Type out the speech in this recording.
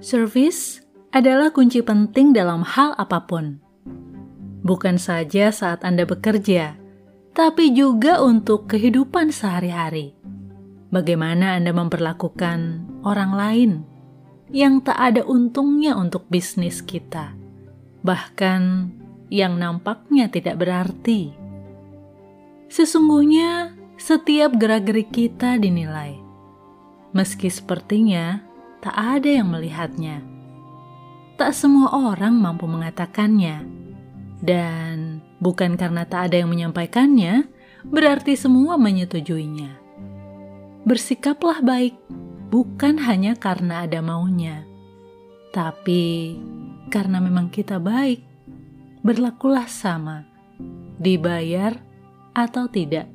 Service adalah kunci penting dalam hal apa pun. Bukan saja saat Anda bekerja, tapi juga untuk kehidupan sehari-hari. Bagaimana Anda memperlakukan orang lain yang tak ada untungnya untuk bisnis kita, bahkan yang nampaknya tidak berarti. Sesungguhnya, setiap gerak-gerik kita dinilai, meski sepertinya tak ada yang melihatnya. Tak semua orang mampu mengatakannya, dan bukan karena tak ada yang menyampaikannya, berarti semua menyetujuinya. Bersikaplah baik, bukan hanya karena ada maunya, tapi karena memang kita baik. Berlakulah sama, dibayar atau tidak.